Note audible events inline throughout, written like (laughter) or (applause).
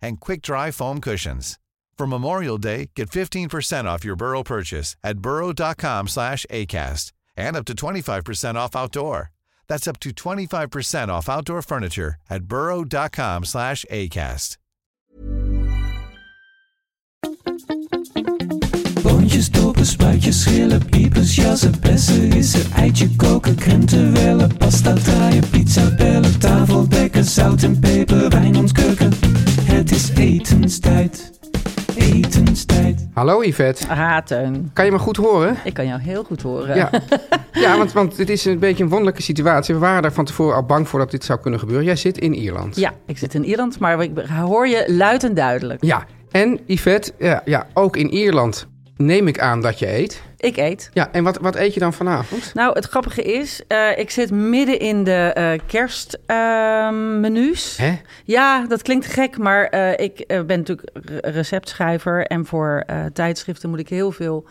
and quick-dry foam cushions. For Memorial Day, get 15% off your Burrow purchase at burrow.com slash ACAST and up to 25% off outdoor. That's up to 25% off outdoor furniture at burrow.com slash ACAST. Boontjes, dopen, spuitjes, schillen, piepers, jassen, bessen, rissen, eitje koken, krenten wellen, pasta draaien, pizza bellen, tafel dekken, zout en peper, wijn ontkurken. Het is etenstijd, etenstijd. Hallo Yvette, Ah, Teun. kan je me goed horen? Ik kan jou heel goed horen. Ja, (laughs) ja want, want het is een beetje een wonderlijke situatie. We waren er van tevoren al bang voor dat dit zou kunnen gebeuren. Jij zit in Ierland. Ja, ik zit in Ierland, maar ik hoor je luid en duidelijk. Ja, en Yvette, ja, ja, ook in Ierland neem ik aan dat je eet. Ik eet. Ja, en wat, wat eet je dan vanavond? Nou, het grappige is, eh, ik zit midden in de eh kerstmenu's. Ja, dat klinkt gek, maar eh, ik ben natuurlijk re- receptschrijver. En voor tijdschriften moet ik heel veel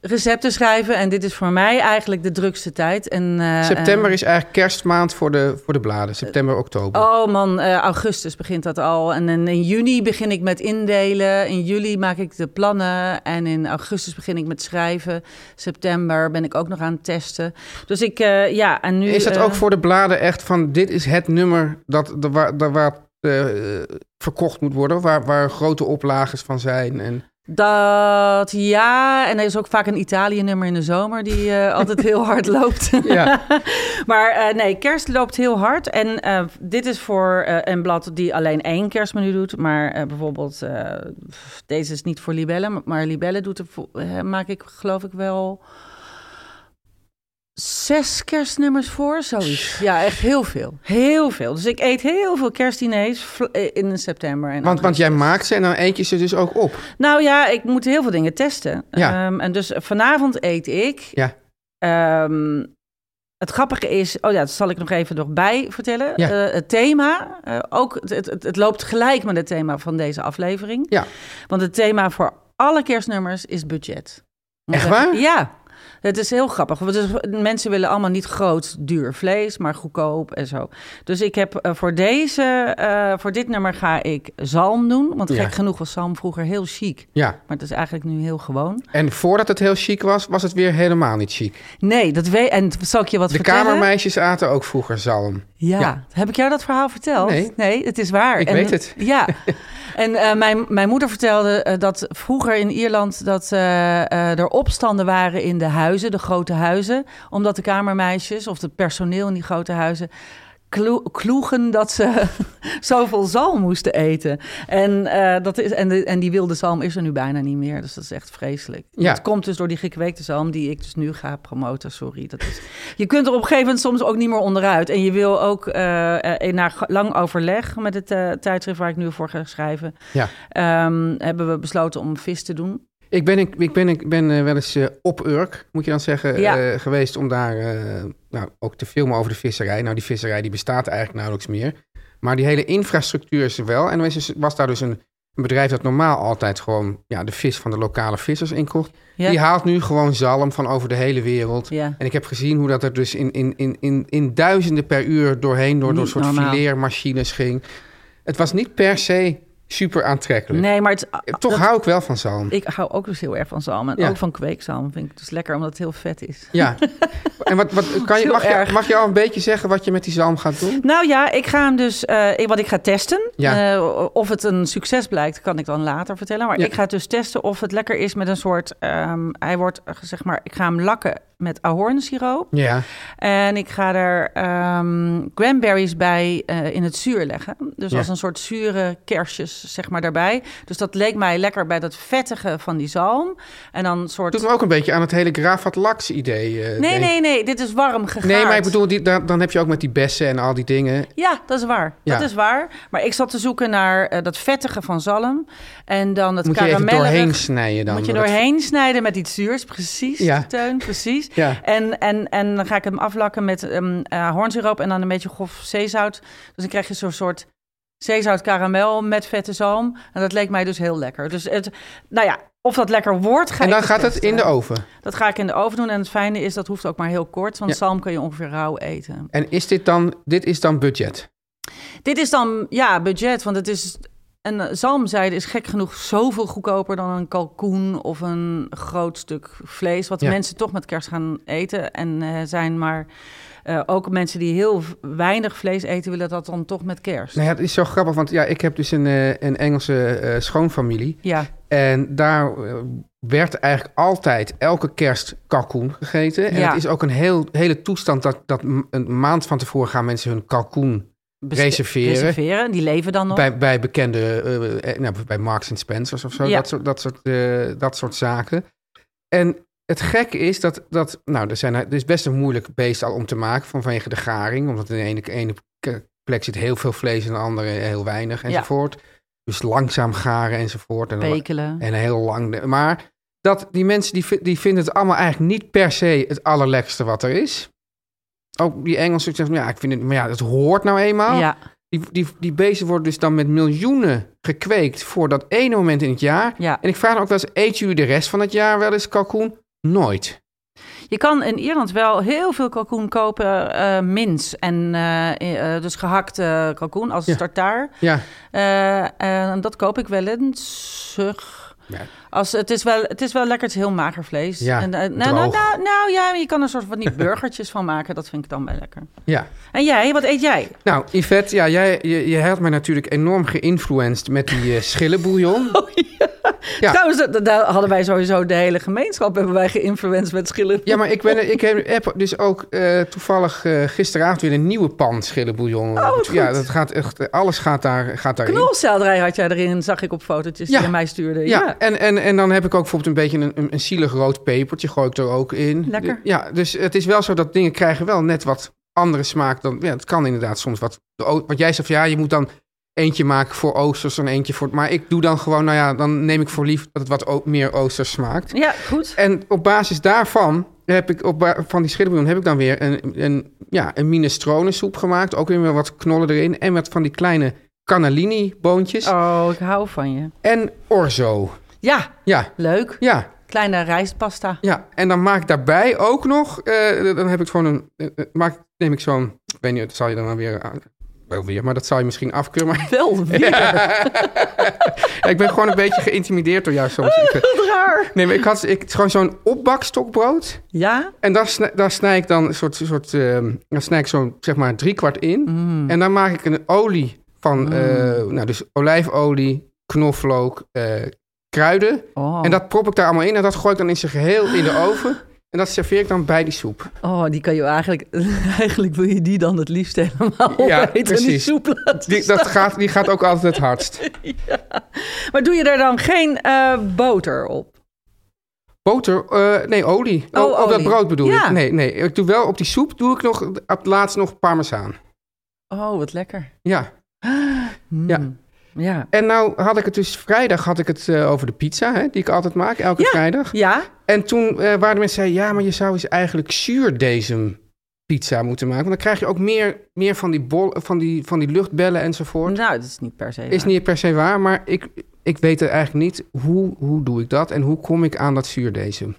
recepten schrijven. En dit is voor mij eigenlijk de drukste tijd. En, eh, September is eigenlijk kerstmaand voor de, voor de bladen. September, oktober. Oh man, eh, augustus begint dat al. En in, in juni begin ik met indelen. In juli maak ik de plannen. En in augustus begin ik met schrijven. September ben ik ook nog aan het testen. Dus ik, eh, ja, en nu... is dat eh, ook voor de bladen echt van dit is het nummer dat, dat, waar, dat, waar eh, verkocht moet worden? Waar, waar grote oplages van zijn? En... Dat ja, en er is ook vaak een Italië-nummer in de zomer die eh, altijd heel hard (laughs) loopt. Ja. (laughs) maar eh, nee, kerst loopt heel hard. En eh, dit is voor een blad die alleen één kerstmenu doet. Maar bijvoorbeeld, deze is niet voor Libelle, maar Libelle doet er, maak ik geloof ik wel zes kerstnummers voor, zoiets. Ja, echt heel veel. Heel veel. Dus ik eet heel veel kerstdiners eh, in september. En Want, want jij maakt ze en dan eet je ze dus ook op. Nou ja, ik moet heel veel dingen testen. Ja. Ehm, en dus vanavond eet ik. Ja. Ehm, het grappige is, oh ja, dat zal ik nog even nog bij vertellen. Ja. Eh, het thema, eh, ook het, het, het loopt gelijk met het thema van deze aflevering. Ja. Want het thema voor alle kerstnummers is budget. Echt waar? Ja. Het is heel grappig. Want dus, mensen willen allemaal niet groot, duur vlees, maar goedkoop en zo. Dus ik heb eh, voor deze, eh, voor dit nummer ga ik zalm doen. Want Ja. gek genoeg was zalm vroeger heel chic. Ja. Maar het is eigenlijk nu heel gewoon. En voordat het heel chic was, was het weer helemaal niet chic. Nee, dat weet. En zal ik je wat De vertellen? kamermeisjes aten ook vroeger zalm. Ja. Ja. Heb ik jou dat verhaal verteld? Nee. het is waar. Ik weet het. Ja. (laughs) En eh, mijn, mijn moeder vertelde eh, dat vroeger in Ierland dat eh, eh, er opstanden waren in de huizen, de grote huizen, omdat de kamermeisjes of het personeel in die grote huizen klo- kloegen dat ze (laughs) zoveel zalm moesten eten. En, eh, dat is, en, de, en die wilde zalm is er nu bijna niet meer. Dus dat is echt vreselijk. Ja. Het komt dus door die gekweekte zalm die ik dus nu ga promoten. Sorry. Dat is, je kunt er op een gegeven moment soms ook niet meer onderuit. En je wil ook eh, eh, na lang overleg met het tijdschrift waar ik nu voor ga schrijven... Ja. ehm, hebben we besloten om vis te doen. Ik ben, ik, ik ben, ik ben eh, wel eens eh, op Urk, moet je dan zeggen, Ja. eh, geweest om daar nou, ook te filmen over de visserij. Nou, die visserij die bestaat eigenlijk nauwelijks meer. Maar die hele infrastructuur is er wel. En er was, dus- was daar dus een, een bedrijf dat normaal altijd gewoon ja, de vis van de lokale vissers inkocht. Ja. Die haalt nu gewoon zalm van over de hele wereld. Ja. En ik heb gezien hoe dat er dus in, in, in, in, in duizenden per uur doorheen, door, door een soort fileermachines ging. Het was niet per se super aantrekkelijk. Nee, maar het, Toch dat- hou ik wel van zalm. ik hou ook dus heel erg van zalm. En Ja. ook van kweekzalm vind ik dus lekker, omdat het heel vet is. Ja. (laughs) En wat, wat, kan je, mag, je, mag je al een beetje zeggen wat je met die zalm gaat doen? Nou ja, ik ga hem dus, ik- wat ik ga testen. Ja. Eh, of het een succes blijkt, kan ik dan later vertellen. Maar Ja. ik ga dus testen of het lekker is met een soort, ehm, hij wordt, eh, zeg maar, ik ga hem lakken met ahornsiroop. Ja. En ik ga er ehm cranberries bij in het zuur leggen. Dus als een soort zure kersjes, zeg maar, daarbij. Dus dat leek mij lekker bij dat vettige van die zalm. En dan soort... Doet me ook een beetje aan het hele Gravat Lax idee. eh, Nee, denk nee, nee, dit is warm gegaard. Nee, maar ik bedoel, die, dan, dan heb je ook met die bessen en al die dingen. Ja, dat is waar. Ja. Dat is waar. Maar ik zat te zoeken naar eh, dat vettige van zalm. En dan het Moet je doorheen snijden dan. Moet je dat- doorheen snijden met iets zuurs. Precies, Ja. Teun, precies. Ja. En, en, en dan ga ik hem aflakken met um, hoornsiroop en dan een beetje grof zeezout. Dus dan krijg je zo'n soort zeezout karamel met vette zalm. En dat leek mij dus heel lekker. Dus het, nou ja, of dat lekker wordt, ga En dan gaat het in de oven. Dat ga ik in de oven doen. En het fijne is, dat hoeft ook maar heel kort. Want Ja. zalm kun je ongeveer rauw eten. En is dit dan, dit is dan budget? Dit is dan, ja, budget. Want het is... Een zalmzijde is gek genoeg zoveel goedkoper dan een kalkoen of een groot stuk vlees. Wat Ja. mensen toch met kerst gaan eten. En eh, zijn maar eh, ook mensen die heel weinig vlees eten, willen dat dan toch met kerst. Nou ja, het is zo grappig, want ja, ik heb dus een, eh, een Engelse eh, schoonfamilie. Ja, En daar werd eigenlijk altijd elke kerst kalkoen gegeten. En Ja. het is ook een heel, hele toestand dat, dat een maand van tevoren gaan mensen hun kalkoen Reserveren. reserveren. Die leven dan nog. bij, bij bekende, nou, bij Marks Spencers of zo, Ja. dat, soort, dat, soort, dat soort zaken. En het gekke is dat, dat nou, er, zijn, er is best een moeilijk beest al om te maken vanwege de garing. Omdat in de ene, ene plek zit heel veel vlees en in de andere heel weinig enzovoort. Dus langzaam garen enzovoort. En, en heel lang. Maar dat, die mensen die, die vinden het allemaal eigenlijk niet per se het allerlekste wat er is. Ook die Engelsen zeggen, ja, ik vind het, maar ja, het hoort nou eenmaal. Ja, Die, die, die beesten worden dus dan met miljoenen gekweekt voor dat ene moment in het jaar. ja. En ik vraag me ook wel eens, eet jullie de rest van het jaar wel eens kalkoen? Nooit. Je kan in Ierland wel heel veel kalkoen kopen, eh mins. En eh, eh, dus gehakte kalkoen als Ja. tartaar. Ja, en dat koop ik wel eens. Ja. Als, het, is wel, het is wel lekker, het is heel mager vlees. Ja, en, nou, nou, nou, nou ja, je kan er soort van die (laughs) burgertjes van maken. Dat vind ik dan wel lekker. ja. En jij, wat eet jij? Nou, Yvette, ja, jij, je, je hebt mij natuurlijk enorm geïnfluenced met die eh schillenbouillon. (laughs) Ja. Trouwens, da- daar hadden wij sowieso de hele gemeenschap hebben wij geïnfluenced met schillen. Ja, maar ik, ben, ik heb, dus ook eh, toevallig eh, gisteravond weer een nieuwe pan schillenbouillon. Oh, ja, dat gaat echt, alles gaat, daar, gaat daarin. Knolselderij had jij erin, zag ik op fotootjes Ja. die je mij stuurde. Ja, Ja. En, en, en dan heb ik ook bijvoorbeeld een beetje een, een, een zielig rood pepertje, gooi ik er ook in. Lekker. Ja, dus het is wel zo dat dingen krijgen wel net wat andere smaak dan... Ja, het kan inderdaad soms wat... Wat jij zegt, van, ja, je moet dan eentje maken voor oosters en eentje voor... Maar ik doe dan gewoon, nou ja, dan neem ik voor lief dat het wat meer oosters smaakt. ja, goed. En op basis daarvan heb ik, op van die schillenbouillon heb ik dan weer een, een, ja, een minestrone soep gemaakt. Ook weer met wat knollen erin. En met van die kleine cannellini boontjes. Oh, ik hou van je. En orzo. Ja, Ja, leuk. ja. Kleine rijstpasta. Ja, en dan maak ik daarbij ook nog, eh, dan heb ik gewoon een, eh, eh, maak, neem ik zo'n, ik weet niet, dat zal je dan weer, aan- wel weer, maar dat zal je misschien afkeuren. Maar (laughs) Wel weer. Ja, ik ben gewoon een beetje geïntimideerd door jou soms. Ik, Wat raar. nee, maar ik had ik, gewoon zo'n opbakstokbrood. Ja? En daar, snij, daar snij ik dan een soort, soort ehm, dan snij ik zo'n, zeg maar, drie kwart in. Mm. En dan maak ik een olie van, eh, nou, dus olijfolie, knoflook, eh, kruiden. Oh. En dat prop ik daar allemaal in en dat gooi ik dan in zijn geheel in de oven. En dat serveer ik dan bij die soep. oh, die kan je eigenlijk... (laughs) Eigenlijk wil je die dan het liefst helemaal Ja, (laughs) opeten en die soep laten Die, dat gaat, die gaat ook altijd het hardst. (laughs) Maar doe je daar dan geen eh, boter op? Boter, eh, nee, olie. Oh, Oh, op dat brood bedoel Ja. ik. Nee, nee, ik doe wel op die soep, doe ik nog op het laatst nog parmezaan. Oh, wat lekker. Ja. (gasps) Mm. Ja. Ja. En nou had ik het dus vrijdag had ik het eh, over de pizza, hè, die ik altijd maak, elke Ja. vrijdag. Ja? En toen eh, waren de mensen zeiden, ja, maar je zou eens eigenlijk zuurdesem pizza moeten maken. Want dan krijg je ook meer, meer van, die bol, van, die, van die luchtbellen enzovoort. Nou, dat is niet per se Is waar. niet per se waar, maar ik, ik weet er eigenlijk niet hoe, hoe doe ik dat en hoe kom ik aan dat zuurdesem.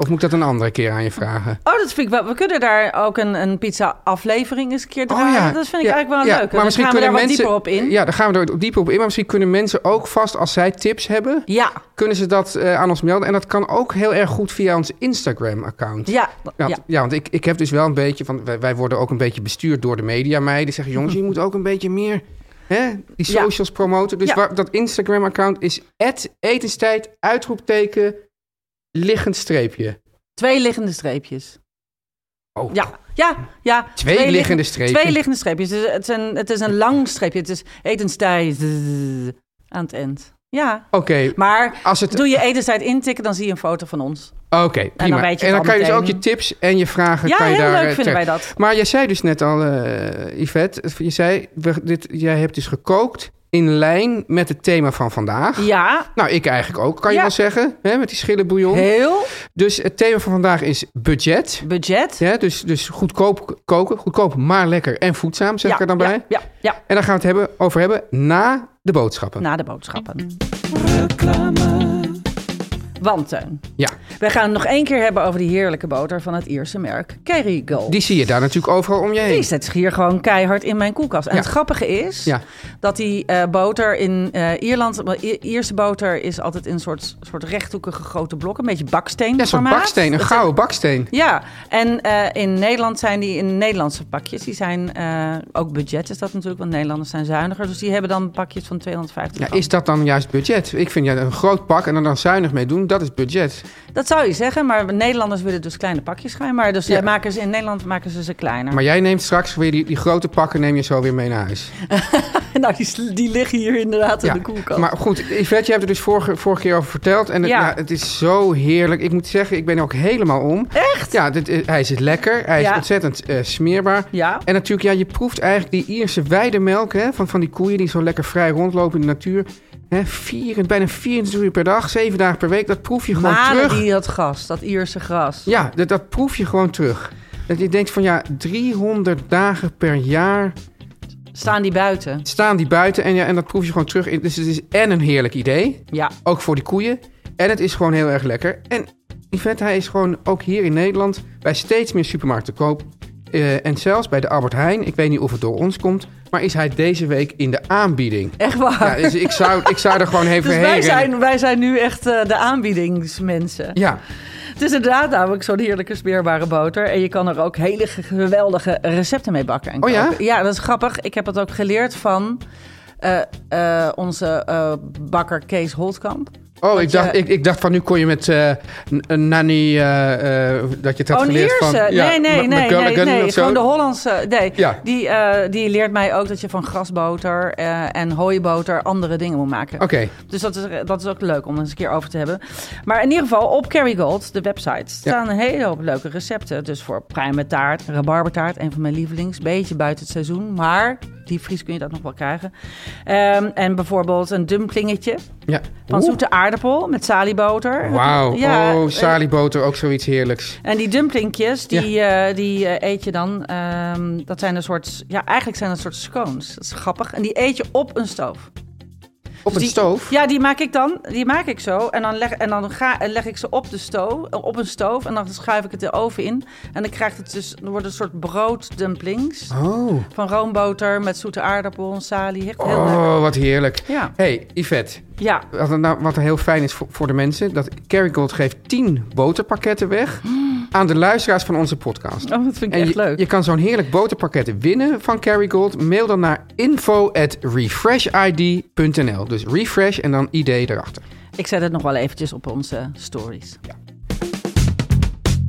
Of moet ik dat een andere keer aan je vragen? Oh, dat vind ik wel. We kunnen daar ook een, een pizza-aflevering eens een keer draaien. Dat vind ik Oh, Ja, eigenlijk wel ja, leuk. Maar Dan misschien gaan we daar kunnen wat mensen, dieper op in. Ja, daar gaan we er dieper op in. Maar misschien kunnen mensen ook vast, als zij tips hebben, Ja, kunnen ze dat eh, aan ons melden. En dat kan ook heel erg goed via ons Instagram-account. ja, Ja, ja. ja. want ik, ik heb dus wel een beetje van. Wij, wij worden ook een beetje bestuurd door de media. Mij die zeggen: jongens, je moet ook een beetje meer hè, die Ja. socials promoten. Dus Ja. waar- dat Instagram-account is etenstijd, uitroepteken, liggend streepje. Twee liggende streepjes. Oh, Ja, ja, ja. Twee liggen- liggende streepjes. Twee liggende streepjes. Het is, het is, een, het is een lang streepje. Het is etenstijd aan het eind. Ja, Oké, maar als het. doe je etenstijd intikken, dan zie je een foto van ons. Oké, prima. je en dan kan je dus ook je tips en je vragen. Ja, kan je heel daar, leuk eh, vinden wij terecht. dat. Maar jij zei dus net al, eh Yvette, je zei, we- dit, jij hebt dus gekookt in lijn met het thema van vandaag. Ja, Nou, ik eigenlijk ook, kan je Ja. wel zeggen, hè, met die schillenbouillon. heel Dus het thema van vandaag is budget. budget. Ja, dus, dus goedkoop koken, goedkoop maar lekker en voedzaam, zeg ik er dan bij. Ja, ja, ja, En daar gaan we het hebben, over hebben na de boodschappen. na de boodschappen. Reclame. Want, Teun, Ja, we gaan het nog één keer hebben over die heerlijke boter van het Ierse merk Kerrygold. die zie je daar natuurlijk overal om je heen. Die zit hier gewoon keihard in mijn koelkast. En Ja. het grappige is Ja. dat die eh, boter in eh, Ierland... I- Ierse boter is altijd in een soort, soort rechthoekige grote blokken. Een beetje baksteen Ja, zo'n baksteen, een gouden baksteen. Ja, en eh, in Nederland zijn die in Nederlandse pakjes. Die zijn ook budget is dat natuurlijk, want Nederlanders zijn zuiniger. Dus die hebben dan pakjes van 250 Ja, is dat dan juist budget? Ik vind ja, een groot pak en er dan zuinig mee doen, dat is budget. Dat zou je zeggen, maar Nederlanders willen dus kleine pakjes schijnbaar. Dus Ja. eh, maken ze, in Nederland maken ze ze kleiner. Maar jij neemt straks weer die, die grote pakken, neem je zo weer mee naar huis. (laughs) nou, die, die liggen hier inderdaad in de koelkast. Maar goed, Yvette, je hebt er dus vorige, vorige keer over verteld. En het, Ja. ja. het is zo heerlijk. Ik moet zeggen, ik ben er ook helemaal om. Echt? Ja, dit, is- hij is lekker. Hij is Ja. ontzettend eh, smeerbaar. Ja. En natuurlijk, ja, je proeft eigenlijk die Ierse weidemelk hè, van, van die koeien die zo lekker vrij rondlopen in de natuur. Hè, vier, bijna 24 uur per dag, zeven dagen per week. Dat proef je gewoon Malen terug. die dat gras, dat Ierse gras. Ja, dat, dat proef je gewoon terug. Dat je denkt van ja, 300 dagen per jaar Staan die buiten? staan die buiten. En, ja, en dat proef je gewoon terug. Dus het is en een heerlijk idee. Ja. Ook voor die koeien. En het is gewoon heel erg lekker. En Yvette, hij is gewoon ook hier in Nederland bij steeds meer supermarkten te koop. Eh, en zelfs bij de Albert Heijn. Ik weet niet of het door ons komt. Maar is hij deze week in de aanbieding. Echt waar? Ja, dus ik zou, ik zou er gewoon even (laughs) dus heen wij zijn, wij zijn nu echt eh, de aanbiedingsmensen. Ja, Het is inderdaad namelijk zo'n heerlijke smeerbare boter. En je kan er ook hele ge- geweldige recepten mee bakken. En Oh ja? Ja, dat is grappig. Ik heb het ook geleerd van eh, onze bakker Kees Holtkamp. Oh, Want ik dacht, je- ik, ik dacht van nu kon je met een nanny, eh, eh, dat je het had oh, geleerd van... ja, nee, nee, nee, nee, nee. Gewoon de Hollandse. Nee, Ja. die, die leert mij ook dat je van grasboter en hooiboter andere dingen moet maken. Oké, Dus dat is, dat is ook leuk om eens een keer over te hebben. Maar in ieder geval op Kerrygold, de website, staan een hele hoop leuke recepten. Dus voor pruimentaart, rabarbertaart, een van mijn lievelings. Beetje buiten het seizoen, maar diepvries kun je dat nog wel krijgen. Ehm, en bijvoorbeeld een dumplingetje ja. van Oeh, zoete aardappel met salieboter. Wauw, Ja, oh, eh, salieboter, ook zoiets heerlijks. en die dumplingjes, die, eh, die eh, eet je dan. ehm, dat zijn een soort. Ja, eigenlijk zijn dat een soort scones. Dat is grappig. En die eet je op een stoof. Op een stoof? Ja, die maak ik dan. Die maak ik zo. En dan leg, en dan ga, leg ik ze op, de stoof, op een stoof. En dan schuif ik het de oven in. En dan krijgt het dus. Dan wordt een soort brooddumplings. Oh, Van roomboter met zoete aardappel, salie. Echt heel lekker. oh wat heerlijk. Ja. hey, Yvette, Ja. wat, nou, wat heel fijn is voor, voor de mensen... dat Kerrygold geeft 10 boterpakketten weg... aan de luisteraars van onze podcast. Oh, dat vind ik En echt je, leuk. je kan zo'n heerlijk boterpakket winnen van Kerrygold. Mail dan naar info@refreshid.nl. Dus refresh en dan ID erachter. Ik zet het nog wel eventjes op onze stories.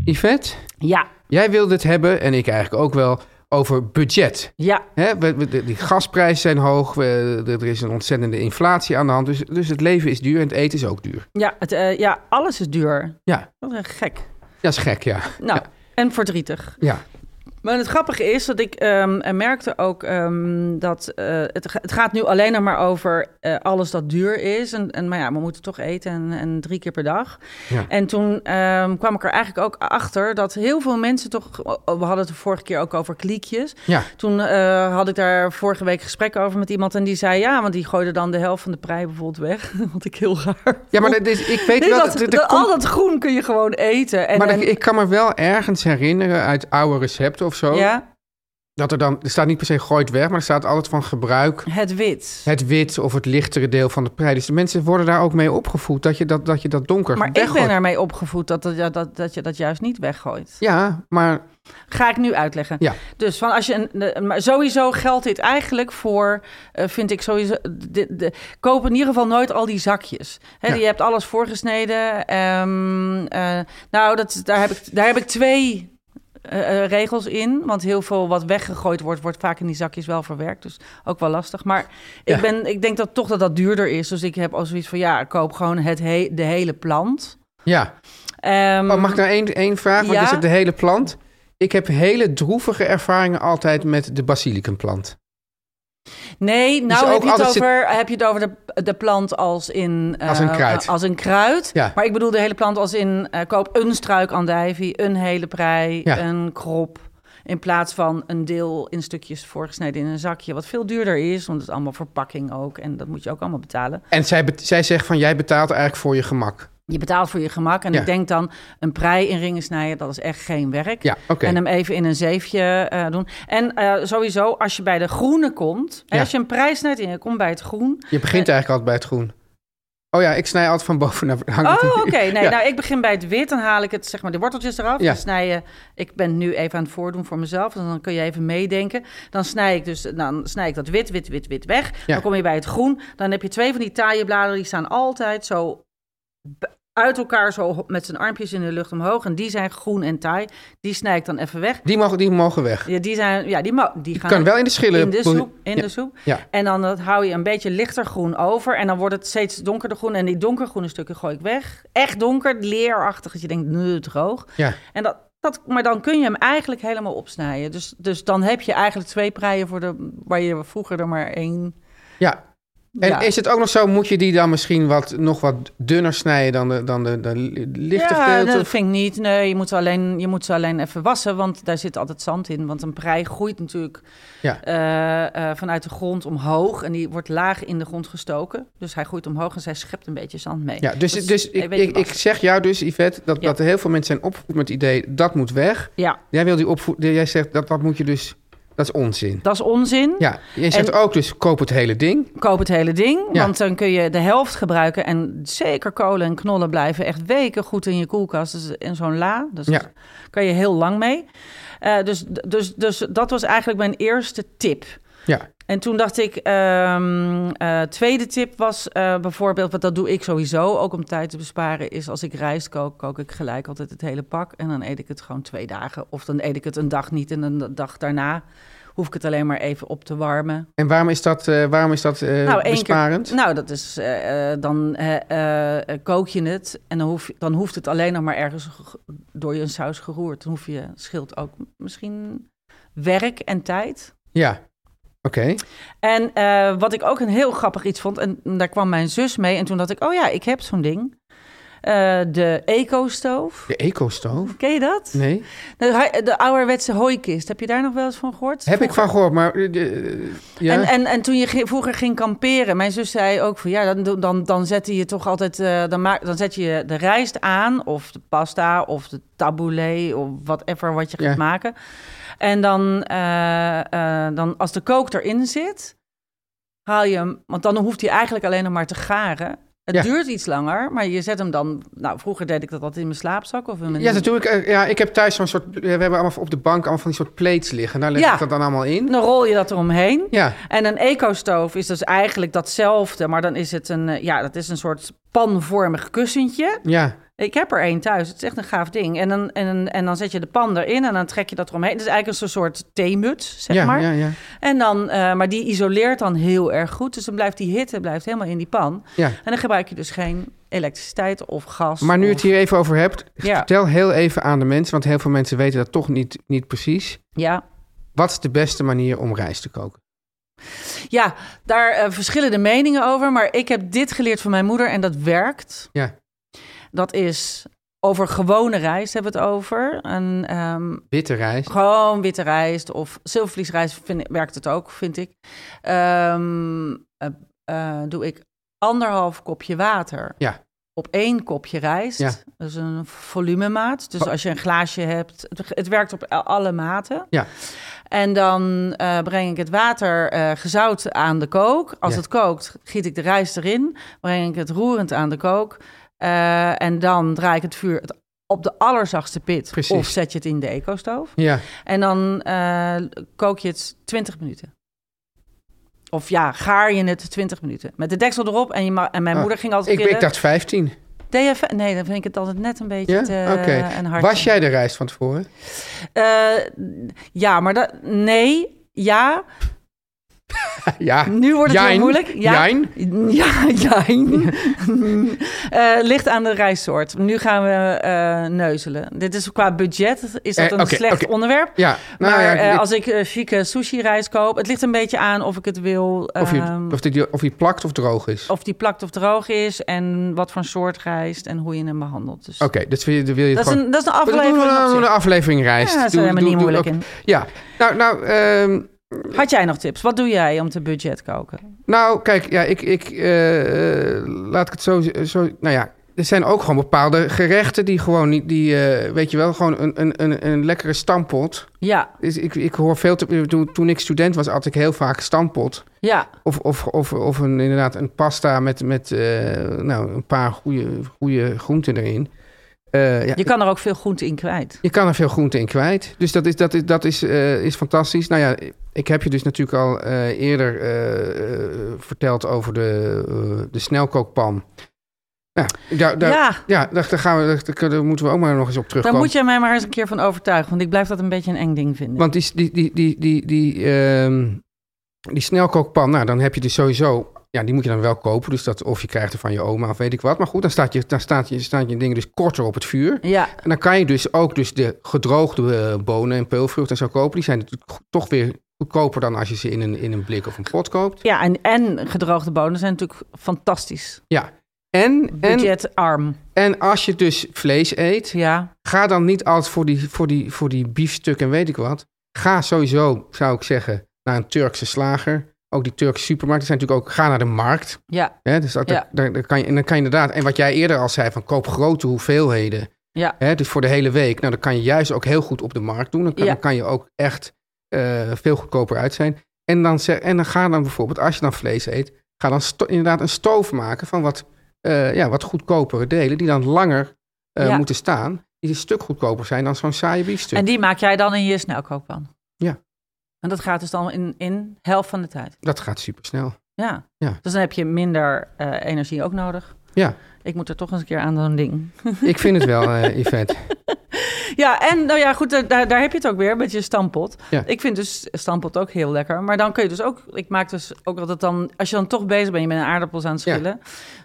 Yvette, Ja. jij wilde het hebben, en ik eigenlijk ook wel, over budget. Ja. Hè, we, we- de, die gasprijzen zijn hoog, we- er is een ontzettende inflatie aan de hand. Dus, dus het leven is duur en het eten is ook duur. Ja, het, eh, ja, alles is duur. Ja, Dat is gek. Dat is gek, ja. Nou, Ja. en verdrietig. ja. Maar het grappige is dat ik ehm, merkte ook ehm, dat eh, het, het gaat nu alleen nog maar over eh, alles dat duur is. En, en, maar ja, we moeten toch eten en, en drie keer per dag. Ja. En toen ehm, kwam ik er eigenlijk ook achter dat heel veel mensen toch... We hadden het de vorige keer ook over kliekjes. Ja, Toen had ik daar vorige week gesprek over met iemand en die zei... ja, want die gooide dan de helft van de prei bijvoorbeeld weg. (laughs) Wat ik heel raar ja maar dat is, ik weet Nee, wel... dat, dat- al dat groen kun je gewoon eten. En, maar en- ik kan me wel ergens herinneren uit oude recepten of zo... ja, dat er dan... Er staat niet per se gooit weg, maar er staat altijd van gebruik... het wit. het wit of het lichtere deel van de prei. Dus de mensen worden daar ook mee opgevoed dat je dat, dat, je dat donker Maar ik ben ermee opgevoed dat, dat, dat, dat je dat juist niet weggooit. Ja, maar Ga ik nu uitleggen. Ja. Dus van als je een, maar sowieso geldt dit eigenlijk voor, eh, vind ik sowieso, de, de, koop in ieder geval nooit al die zakjes. Hè, Ja. Je hebt alles voorgesneden. Ehm, eh, nou, dat, daar, heb ik, daar heb ik twee eh, eh, regels in. Want heel veel wat weggegooid wordt, wordt vaak in die zakjes wel verwerkt. Dus ook wel lastig. Maar ik, Ja. ben, ik denk dat toch dat dat duurder is. Dus ik heb al zoiets van, ja, koop gewoon het he- de hele plant. ja. Ehm, Oh, mag ik nou één, één vraag? Want ja? je zegt de hele plant. Ik heb hele droevige ervaringen altijd met de basilicumplant. Nee, nou heb, je het zit- over, heb je het over de, de plant als in... eh, Als een kruid. Als een kruid. Ja. Maar ik bedoel de hele plant als in... eh, koop een struik andijvie, een hele prei, Ja. een krop... in plaats van een deel in stukjes voorgesneden in een zakje... wat veel duurder is, want het is allemaal verpakking ook... en dat moet je ook allemaal betalen. En zij, zij zegt van jij betaalt eigenlijk voor je gemak. Je betaalt voor je gemak en Ja. ik denk dan... een prei in ringen snijden, dat is echt geen werk. Ja. En hem even in een zeefje eh, doen. En eh, sowieso, als je bij de groene komt... hè, als je een prei snijdt en je komt bij het groen... Je begint eigenlijk altijd bij het groen. Oh ja, ik snij altijd van boven naar hangt het- Oh, oké. (laughs) Nee, Ja. nou, ik begin bij het wit. Dan haal ik het, zeg maar, de worteltjes eraf. Ja. Dan snij je... Ik ben nu even aan het voordoen voor mezelf. Dus dan kun je even meedenken. Dan snij ik dus... Dan snij ik dat wit, wit, wit, wit weg. Ja. Dan kom je bij het groen. Dan heb je twee van die taaie bladeren. Die staan altijd zo... uit elkaar zo met zijn armpjes in de lucht omhoog. En die zijn groen en taai. Die snij ik dan even weg. Die, mogen, die mogen weg. Ja, die zijn... Ja, die, mo- die Je gaan kan wel in de schillen. in de soep. In Ja. de soep. Ja. En dan dat hou je een beetje lichter groen over. En dan wordt het steeds donkerder groen. En die donkergroene stukken gooi ik weg. Echt donker, leerachtig. Dat je denkt, nu droog. Ja. En dat, dat, maar dan kun je hem eigenlijk helemaal opsnijden. Dus, dus dan heb je eigenlijk twee preien voor de, waar je vroeger er maar één... ja. En Ja. is het ook nog zo, moet je die dan misschien wat, nog wat dunner snijden dan de, dan de, de lichte ja, gedeelte? dat vind ik niet. Nee, je moet, ze alleen, je moet ze alleen even wassen, want daar zit altijd zand in. Want een prei groeit natuurlijk Ja. eh, eh, vanuit de grond omhoog. En die wordt laag in de grond gestoken. Dus hij groeit omhoog en zij schept een beetje zand mee. Ja, dus, dus ik, ik, zeg jou dus, Yvette, dat, Ja. dat heel veel mensen zijn opgevoed met het idee, dat moet weg. Ja, Jij wil die opvoeden, jij zegt, dat, dat moet je dus, dat is onzin. dat is onzin. Ja, je zegt En- ook dus, koop het hele ding. Koop het hele ding, Ja. want dan kun je de helft gebruiken. En zeker kolen en knollen blijven echt weken goed in je koelkast. Dus in zo'n la. Dus Ja. daar kan je heel lang mee. Eh, dus, dus, dus dat was eigenlijk mijn eerste tip. Ja, En toen dacht ik, ehm eh, tweede tip was eh, bijvoorbeeld, want dat doe ik sowieso, ook om tijd te besparen, is als ik rijst kook, kook ik gelijk altijd het hele pak. En dan eet ik het gewoon twee dagen. Of dan eet ik het een dag niet en een dag daarna hoef ik het alleen maar even op te warmen. en waarom is dat, eh, waarom is dat eh, nou, besparend? Keer, nou, dat is, eh, dan kook je het en dan, hoef, dan hoeft het alleen nog maar ergens ge- door je saus geroerd. Dan hoef je, scheelt ook misschien werk en tijd. Ja, oké. En wat ik ook een heel grappig iets vond, en daar kwam mijn zus mee. En toen dacht ik, oh ja, ik heb zo'n ding. Eh, de eco-stoof. De eco-stoof? Ken je dat? Nee. De, de ouderwetse hooikist. Heb je daar nog wel eens van gehoord? Heb ik van gehoord, maar... eh, de- ja. En, en, en toen je vroeger ging kamperen, mijn zus zei ook van ja, dan, dan, dan zette je toch altijd, eh, dan, maak, dan zet je de rijst aan, of de pasta, of de tabbouleh, of whatever wat je gaat Ja. maken. En dan, eh, eh, dan als de kook erin zit, haal je hem, want dan hoeft hij eigenlijk alleen nog maar te garen. Het Ja. duurt iets langer, maar je zet hem dan. Nou, vroeger deed ik dat altijd in mijn slaapzak of in mijn. Ja, natuurlijk. eh, Ja, ik heb thuis zo'n soort... We hebben allemaal op de bank allemaal van die soort plates liggen. Daar leg Ja. ik dat dan allemaal in. Dan rol je dat eromheen. Ja, En een eco-stoof is dus eigenlijk datzelfde, maar dan is het een, eh, ja, dat is een soort panvormig kussentje. ja. Ik heb er één thuis. Het is echt een gaaf ding. En dan, en, en dan zet je de pan erin en dan trek je dat eromheen. Het is eigenlijk een soort theemuts, zeg ja, maar. ja, ja, En dan, eh, maar die isoleert dan heel erg goed. Dus dan blijft die hitte blijft helemaal in die pan. ja. En dan gebruik je dus geen elektriciteit of gas. Maar nu of- het hier even over hebt, vertel heel even aan de mensen, want heel veel mensen weten dat toch niet, niet precies. Ja, Wat is de beste manier om rijst te koken? ja daar eh, verschillen de meningen over. Maar ik heb dit geleerd van mijn moeder en dat werkt. Ja, Dat is over gewone rijst hebben we het over. En ehm, witte rijst. Gewoon witte rijst of zilvervliesrijst vind, werkt het ook, vind ik. Ehm, eh, eh, doe ik anderhalf kopje water Ja. op één kopje rijst. Ja. Dat is een volumemaat. Dus Oh. als je een glaasje hebt, het, het werkt op alle maten. Ja. En dan eh, breng ik het water gezout aan de kook. Als Ja. het kookt, giet ik de rijst erin. Breng ik het roerend aan de kook. Eh, en dan draai ik het vuur op de allerzachtste pit. Precies. Of zet je het in de ecostoof. Ja, En dan eh, kook je het 20 minuten. Of ja, gaar je het 20 minuten. Met de deksel erop. En, je ma- en mijn Oh, moeder ging altijd ik, ik dacht 15. DF nee, dan vind ik het altijd net een beetje Ja? te een hartje. Was jij de rijst van tevoren? Eh, ja, maar dat... Nee, ja. (laughs) ja. Nu wordt het heel moeilijk. Ja. Jijn. Ja, (laughs) jijn. Eh, ligt aan de rijstsoort. Nu gaan we eh, neuzelen. Dit is qua budget is dat Eh, een slecht onderwerp. Ja, nou maar ja, als ik chique sushi-rijst koop... Het ligt een beetje aan of ik het wil... of, je, ehm, of, die, of die plakt of droog is. of die plakt of droog is... en wat voor soort rijst en hoe je hem behandelt. Dus Oké, dat wil je, dat wil je dat, is een, dat is een doen aflevering. een, zich. een aflevering rijst. Ja, dat is helemaal niet doe moeilijk in. Ja, nou, nou, ehm, Had jij nog tips? Wat doe jij om te budget koken? nou kijk, ja, ik, ik eh, eh, laat ik het zo, zo, nou ja, er zijn ook gewoon bepaalde gerechten die gewoon niet, die, eh, weet je wel, gewoon een, een, een, een lekkere stampot. Ja, Dus ik, ik hoor veel, te, toen, toen ik student was, at ik heel vaak stampot. ja, Of, of, of, of een, inderdaad een pasta met, met nou, een paar goede, goede groenten erin. Ja, je kan er ook veel groente in kwijt. je kan er veel groente in kwijt. Dus dat is, dat is, dat is, is fantastisch. Nou ja, ik heb je dus natuurlijk al eh, eerder eh, eh, verteld over de, de snelkookpan. Ja, daar, daar, ja. ja, daar, daar gaan we, daar, daar moeten we ook maar nog eens op daar terugkomen. moet je mij maar eens een keer van overtuigen. Want ik blijf dat een beetje een eng ding vinden. Want die, die, die, die, die, die, ehm, die snelkookpan, nou, dan heb je dus sowieso... Ja, die moet je dan wel kopen. Dus dat, of je krijgt er van je oma of weet ik wat. Maar goed, dan staat je, dan staat je, staat je dingen dus korter op het vuur. ja, En dan kan je dus ook dus de gedroogde bonen en peulvruchten en zo kopen. Die zijn toch weer goedkoper dan als je ze in een, in een blik of een pot koopt. ja en, en gedroogde bonen zijn natuurlijk fantastisch. Ja. En, en, Budgetarm. en als je dus vlees eet, Ja, ga dan niet altijd voor die, voor, die, voor die biefstuk en weet ik wat. Ga sowieso, zou ik zeggen, naar een Turkse slager. Ook die Turkse supermarkten zijn natuurlijk ook, ga naar de markt. ja, Hè, dus dat, Ja. daar, daar kan je, en dan kan je inderdaad, en wat jij eerder al zei, van koop grote hoeveelheden. ja. Hè, dus voor de hele week. Nou, dan kan je juist ook heel goed op de markt doen. Dan kan, Ja. dan kan je ook echt eh, veel goedkoper uit zijn. En dan, zeg, en dan ga dan bijvoorbeeld, als je dan vlees eet, ga dan inderdaad een stoof maken van wat, eh, ja, wat goedkopere delen, die dan langer eh, Ja. moeten staan. Die een stuk goedkoper zijn dan zo'n saaie biefstuk. En die maak jij dan in je snelkookpan? Ja. En dat gaat dus dan in, in helft van de tijd? Dat gaat super snel. Ja. Ja. Dus dan heb je minder energie ook nodig. Ja, Ik moet er toch eens een keer aan zo'n ding. ik vind het wel, (laughs) Yvette. Ja, en nou ja, goed, daar, daar heb je het ook weer met je stampot. Ja. Ik vind dus stampot ook heel lekker. Maar dan kun je dus ook, ik maak dus ook altijd dan, als je dan toch bezig bent, je bent een aardappels aan het Ja. schillen,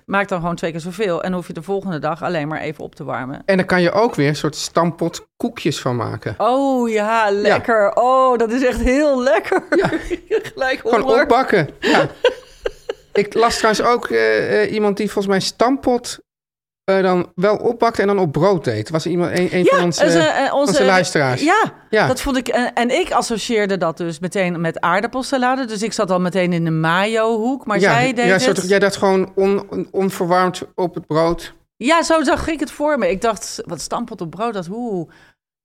maak dan gewoon twee keer zoveel. En hoef je de volgende dag alleen maar even op te warmen. En dan kan je ook weer een soort stampot koekjes van maken. Oh ja, lekker. Oh, dat is echt heel lekker. Ja. (laughs) Gelijk Gewoon opbakken. Ja. ik las trouwens ook eh, eh, iemand die volgens mij stampot eh, dan wel opbakte en dan op brood deed. Was er iemand, een, een van onze, dus, eh, eh, onze luisteraars. Ja, Ja. dat vond ik. En, ik associeerde dat dus meteen met aardappelsalade. Dus ik zat al meteen in de mayo-hoek. Maar ja, zij deed ja, het... jij dat gewoon on, on- onverwarmd op het brood. Ja, zo zag ik het voor me. Ik dacht, wat stampot op brood, dat hoe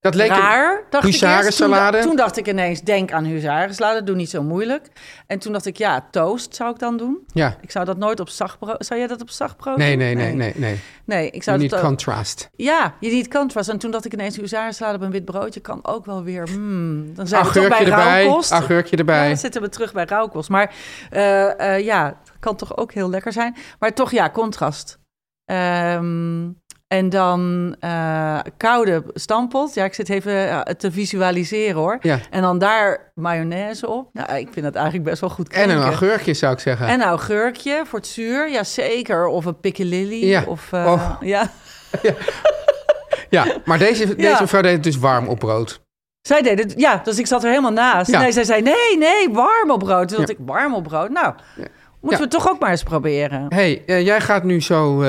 Dat leek raar. Dacht ik eerst. Toen, huzarensalade. toen dacht ik ineens, denk aan huzarensalade, doe niet zo moeilijk. En toen dacht ik, ja, toast zou ik dan doen. Ja. Ik zou dat nooit op zachtbrood... Zou jij dat op zachtbrood Nee, doen? nee, nee, nee, nee. Nee, ik zou dat ook- contrast. Ja, je niet contrast. En toen dacht ik ineens, huzarensalade op een wit broodje kan ook wel weer... hmm, dan zijn we toch bij erbij. rauwkost. Erbij. Ja, dan zitten we terug bij rauwkost. Maar eh, eh, ja, kan toch ook heel lekker zijn. Maar toch, ja, contrast. Ehm, En dan eh, koude stampot. Ja, ik zit even eh, te visualiseren hoor. Ja. En dan daar mayonaise op. Nou, ik vind dat eigenlijk best wel goed En klinken. een augurkje zou ik zeggen. En een augurkje voor het zuur. Ja, zeker. Of een piccalilli. Ja. Of, eh, Oh. (laughs) ja. Ja, maar deze, (laughs) Ja. deze mevrouw deed het dus warm op brood. Zij deed het, ja, dus ik zat er helemaal naast. Ja. Nee, zij zei, nee, nee, warm op brood. Toen dacht Ja. ik, warm op brood? Nou, moeten Ja. we toch ook maar eens proberen. hey, jij gaat nu zo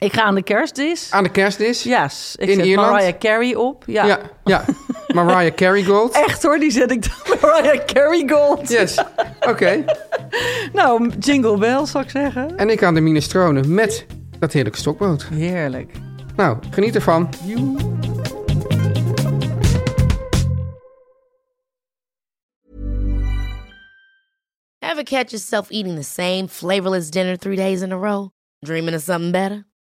Ik ga aan de kerstdis. aan de kerstdis. Ja, yes, ik In zet Ierland? Mariah Carey op. Ja. ja. ja. (laughs) Mariah Carey Gold. Echt hoor, die zet ik dan (laughs) Mariah Carey Gold. Yes, oké. (laughs) Nou, jingle bells zou ik zeggen. En ik aan de minestrone met dat heerlijke stokbrood. Heerlijk. Nou, geniet ervan. Ever catch yourself eating the same flavorless dinner three days in a row? Dreaming of something better?